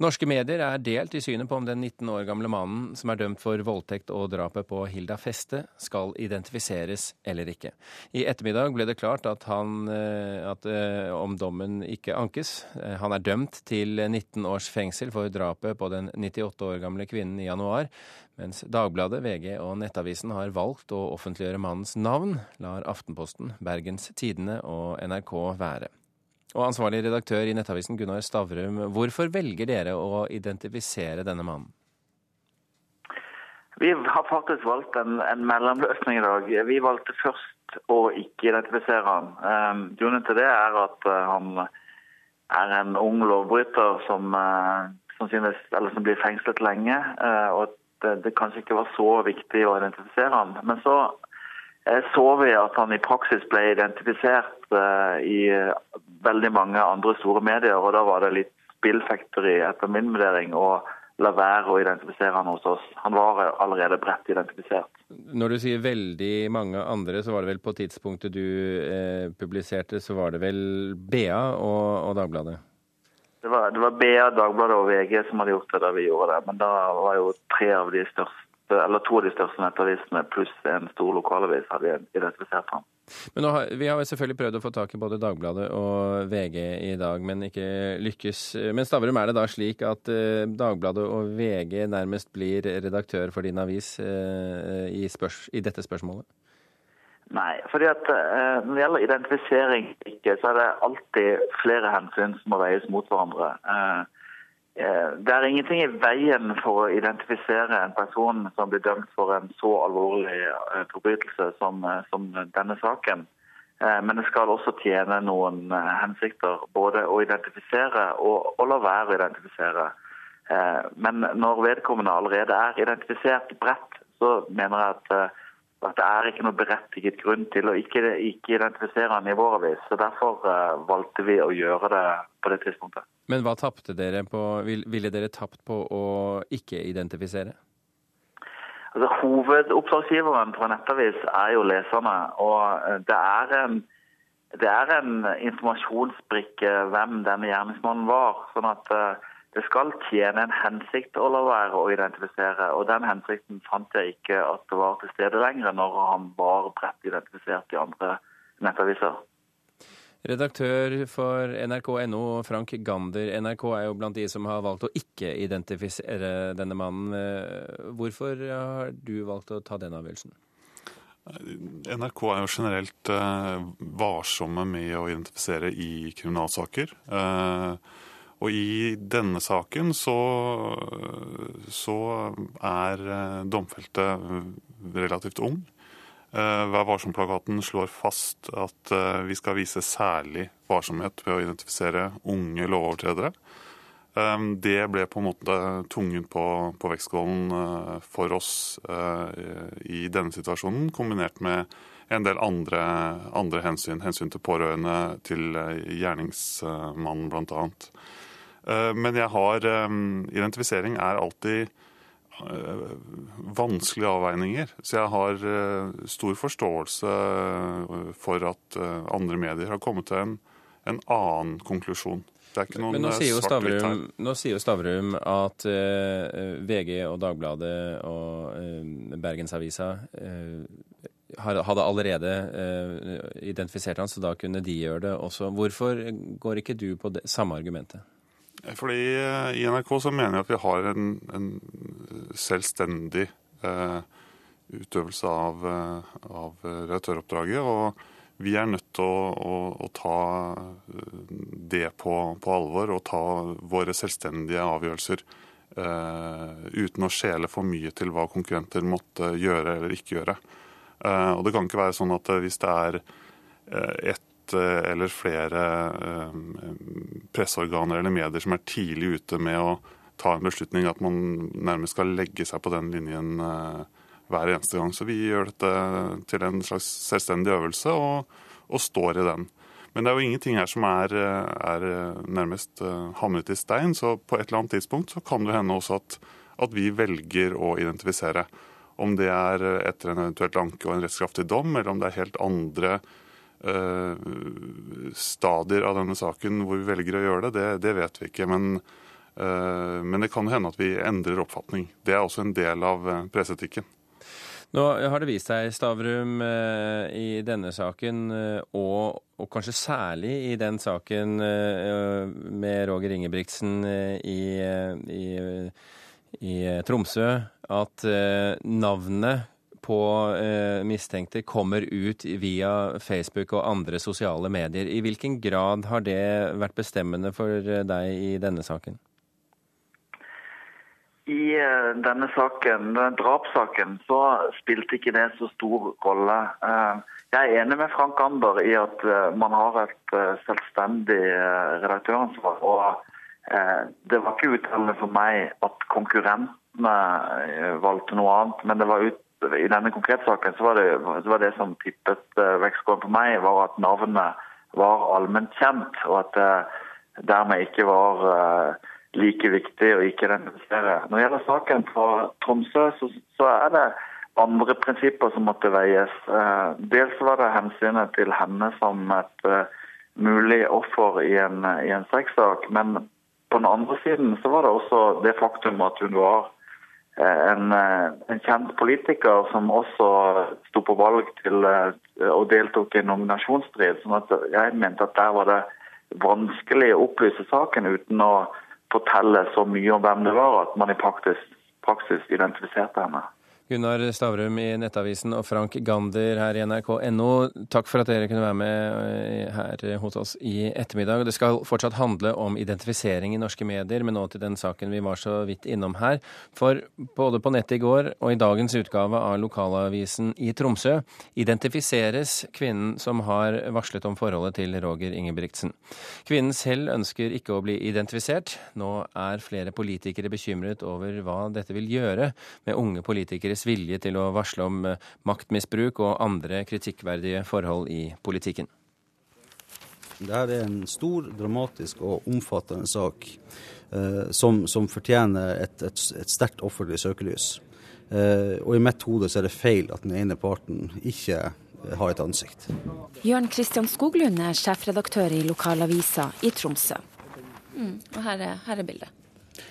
Norske medier er delt i synet på om den 19 år gamle mannen som er dømt for voldtekt og drapet på Hilda Feste, skal identifiseres eller ikke. I ettermiddag ble det klart at, han, eh, at eh, om dommen ikke ankes. Eh, han er dømt til 19 års fengsel for drapet på den 98 år gamle kvinnen i januar, mens Dagbladet, VG og Nettavisen har valgt å offentliggjøre mannens navn, lar Aftenposten, Bergens Tidende og NRK være. Og ansvarlig redaktør i Nettavisen, Gunnar Stavrum, hvorfor velger dere å identifisere denne mannen? Vi har faktisk valgt en, en mellomløsning i dag. Vi valgte først å ikke identifisere han. Um, grunnen til det er at uh, han er en ung lovbryter som, uh, som, synes, som blir fengslet lenge. Uh, og det, det, kanskje ikke var så viktig å identifisere han. Men så så vi at han i praksis ble identifisert i veldig mange andre store medier, og da var det litt spillfekteri etter min vurdering å la være å identifisere han hos oss. Han var allerede bredt identifisert. Når du sier veldig mange andre, så var det vel på tidspunktet du eh, publiserte, så var det vel BA og, og Dagbladet? Det var, det var, BA, Dagbladet og VG som hadde gjort det da vi gjorde det. Men da var jo tre av de største, eller to av de største nettavisene pluss en stor lokalavis hadde identifisert ham. Men har, Vi har selvfølgelig prøvd å få tak i både Dagbladet og VG i dag, men ikke lykkes. Men Stavrum, er det da slik at uh, Dagbladet og VG nærmest blir redaktør for din avis uh, i, spørs, i, dette spørsmålet? Nei, fordi at eh, når det gjelder identifisering, så er det alltid flere hensyn som må veies mot hverandre. Eh, det er ingenting i veien for å identifisere en person som blir dømt for en så alvorlig eh, forbrytelse som, eh, som denne saken. Men det skal også tjene noen hensikter, både å identifisere og å la være å identifisere. Men når vedkommende allerede er identifisert bredt, så mener jeg at, at det er ikke noe berettiget grunn til å ikke, ikke identifisere han i vår avis. Så Derfor valgte vi å gjøre det på det tidspunktet. Men hva tapte dere på Ville dere tapt på å ikke identifisere? Altså, hovedoppdragsgiveren på en nettavis er jo leserne. Og eh, det er en, det er en informasjonsbrikke hvem denne gjerningsmannen var. sånn at uh, det skal tjene en hensikt å la være å identifisere. Og den hensikten fant jeg ikke at det var til stede lenger når han var bredt identifisert i andre nettaviser. Redaktør for nrk.no, Frank Gander. NRK er jo blant de som har valgt å ikke identifisere denne mannen. Eh, hvorfor har du valgt å ta den avgjørelsen? NRK er jo generelt eh, varsomme med å identifisere i kriminalsaker. Eh, og i denne saken så, så er domfelte relativt ung. Eh, Vær varsom-plakaten slår fast at eh, vi skal vise særlig varsomhet ved å identifisere unge lovovertredere. Eh, det ble på en måte tungen på, på vektskålen for oss i denne situasjonen, kombinert med en del andre, andre hensyn. Hensyn til pårørende, til gjerningsmannen bl.a. Men jeg har Identifisering er alltid vanskelige avveininger. Så jeg har eh, stor forståelse eh, for at andre medier har kommet til en, en annen konklusjon. Det er ikke noen Men nå sier jo Stavrum, sier jo Stavrum at uh, VG og Dagbladet og uh, Bergensavisa uh, hadde allerede identifisert han, så da kunne de gjøre det også. Hvorfor går ikke du på det samme argumentet? Fordi eh, I NRK så mener jeg at vi har en, en selvstendig eh, utøvelse av, eh, av redaktøroppdraget. Og vi er nødt til å, å, å ta eh, det på, på, alvor og ta våre selvstendige avgjørelser. Uten å skjele for mye til hva konkurrenter måtte gjøre eller ikke gjøre. Og Det kan ikke være sånn at hvis det er et eller flere presseorganer eller medier som er tidlig ute med å ta en beslutning, at man nærmest skal legge seg på den linjen eh, hver eneste gang. Så vi gjør dette til en slags selvstendig øvelse og, og står i den. Men det er jo ingenting her som er, er, nærmest hamret i stein, så på et eller annet tidspunkt så kan det hende også at, at vi velger å identifisere. Om det er etter en eventuelt anke og en rettskraftig dom, eller om det er helt andre uh, stadier av denne saken hvor vi velger å gjøre det, det, det vet vi ikke. Men Men det kan hende at vi endrer oppfatning. Det er også en del av presseetikken. Nå har det vist seg, Stavrum, i denne saken, og, og, kanskje særlig i den saken med Roger Ingebrigtsen i, i, i Tromsø, at navnet på eh, mistenkte kommer ut via Facebook og andre sosiale medier. I hvilken grad har det vært bestemmende for eh, deg i denne saken? I uh, denne saken, denne drapssaken, så spilte ikke det så stor rolle. Uh, jeg er enig med Frank Ander i at uh, man har et selvstendig redaktøransvar. Og det var ikke uttalende for meg at konkurrentene valgte noe annet, men det var ut i denne konkrete saken så var det, så var det som tippet vektskålen på meg, var at navnet var allment kjent, og at det dermed ikke var like viktig å ikke identifisere. Når det gjelder saken fra Tromsø, så, så er det andre prinsipper som måtte veies. Uh, dels var det hensynet til henne som et uh, mulig offer i en, i en sexsak, men på den andre siden så var det også det faktum at hun var Eh, en, eh, en, kjent politiker som også sto på valg til eh, og deltok i en nominasjonsstrid. sånn at jeg mente at der var det vanskelig å opplyse saken uten å fortelle så mye om hvem det var, at man i praksis, praksis identifiserte henne. Gunnar Stavrum i Nettavisen og Frank Gander her i nrk.no. Takk for at dere kunne være med eh, her hos oss i ettermiddag. Det skal fortsatt handle om identifisering i norske medier, men nå til den saken vi var så vidt innom her. For både på nettet i går og i dagens utgave av lokalavisen i Tromsø identifiseres kvinnen som har varslet om forholdet til Roger Ingebrigtsen. Kvinnen selv ønsker ikke å bli identifisert. Nå er flere politikere bekymret over hva dette vil gjøre med unge politikere deres vilje til å varsle om eh, maktmisbruk og andre kritikkverdige forhold i politikken. Dette er en stor, dramatisk og omfattende sak eh, som, som, fortjener et, et, et sterkt offentlig søkelys. Eh, og i mitt hode så er det feil at den ene parten ikke har et ansikt. Jørn Kristian Skoglund er sjefredaktør i lokalavisa i Tromsø. Mm, og her er, her er bildet.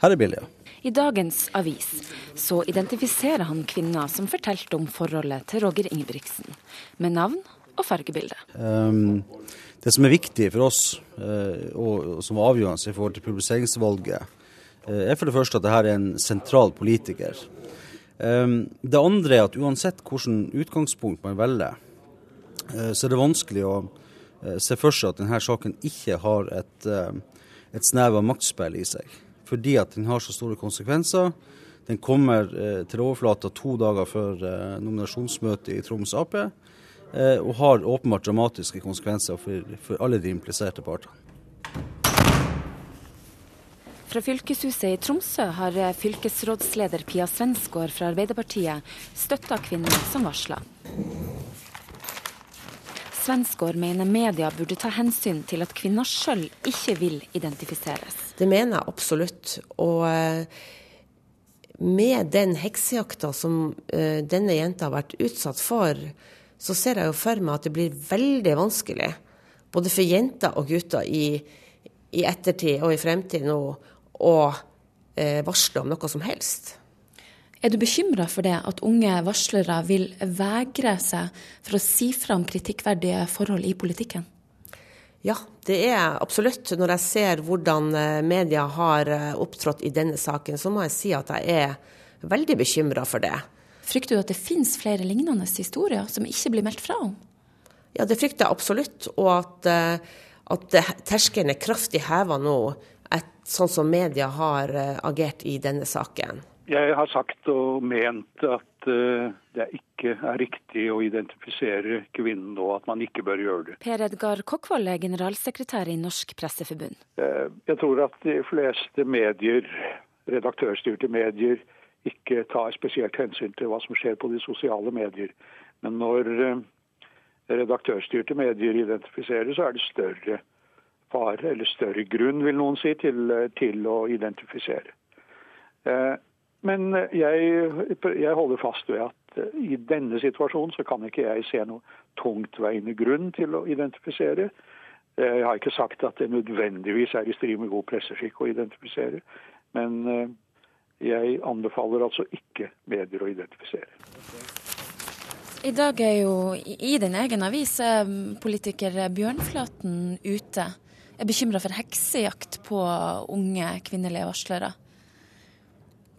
Her er bildet, ja. I dagens avis så identifiserer han kvinner som fortalte om forholdet til Roger Ingebrigtsen, med navn og fargebilde. Um, det som er viktig for oss, uh, og som var avgjørende i forhold til publiseringsvalget, uh, er for det første at dette er en sentral politiker. Um, det andre er at uansett hvilket utgangspunkt man velger, uh, så er det vanskelig å se for seg at denne saken ikke har et, et snev av maktspill i seg fordi at den har så store konsekvenser. Den kommer eh, til overflata to dager før eh, nominasjonsmøtet i Troms Ap, eh, og har åpenbart dramatiske konsekvenser for, for alle de impliserte partene. Fra fylkeshuset i Tromsø har fylkesrådsleder Pia Svensgaard fra Arbeiderpartiet støtta kvinner som varsla. Svensgaard mener media burde ta hensyn til at kvinner sjøl ikke vil identifiseres. Det mener jeg absolutt. Og eh, med den heksejakta som eh, denne jenta har vært utsatt for, så ser jeg jo for meg at det blir veldig vanskelig, både for jenter og gutter i, i ettertid og i fremtid nå, å eh, varsle om noe som helst. Er du bekymra for det, at unge varslere vil vegre seg for å si fra om kritikkverdige forhold i politikken? Ja, det er absolutt. Når jeg ser hvordan eh, media har eh, opptrådt i denne saken, så må jeg si at jeg er veldig bekymra for det. Frykter du at det finnes flere lignende historier som ikke blir meldt fra om? Ja, det frykter jeg absolutt. Og at, eh, at terskelen er kraftig heva nå, et, sånn som media har agert i denne saken. Jeg har sagt og ment at uh, det ikke er riktig å identifisere kvinnen nå, at man ikke bør gjøre det. Per Edgar Kokkvold er generalsekretær i Norsk Presseforbund. Uh, jeg tror at de fleste medier, redaktørstyrte medier, ikke tar spesielt hensyn til hva som skjer på de sosiale medier. Men når uh, redaktørstyrte medier identifiserer, så er det større fare, eller større grunn, vil noen si, til, til å identifisere. Men eh, jeg, jeg, holder fast ved at eh, i denne situasjonen så kan ikke jeg se noe tungtveiende grunn til å identifisere. Eh, jeg har ikke sagt at det nødvendigvis er i strid med god presseskikk å identifisere. Men jeg anbefaler altså ikke medier å identifisere. I dag er jo i din egen avis politiker Bjørnflaten ute. Er bekymra for heksejakt på unge kvinnelige varslere.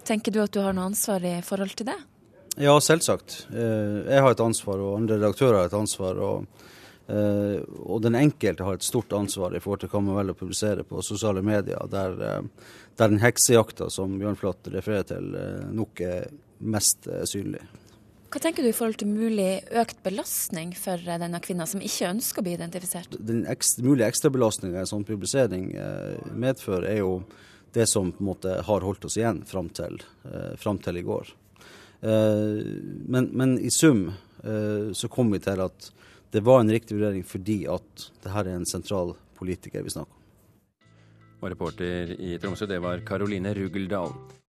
Tenker du at du har noe ansvar i forhold til det? Ja, selvsagt. Eh, jeg har et ansvar, og andre redaktører har et ansvar. Og, eh, og den enkelte har et stort ansvar i forhold til hva man velger å publisere på sosiale medier, der, eh, der den heksejakta som Bjørn Flatt refererer til, nok er mest synlig. Hva tenker du i forhold til mulig økt belastning for denne kvinna som ikke ønsker å bli identifisert? Den ekstra, mulige ekstrabelastninga en sånn publisering medfører, er jo det som på en måte har holdt oss igjen fram til, eh, fram til i går. Eh, men, men, i sum eh, så kom vi til at det var en riktig vurdering fordi at det her er en sentral politiker vi snakker om. Og reporter i Tromsø, det var Karoline Rugeldal.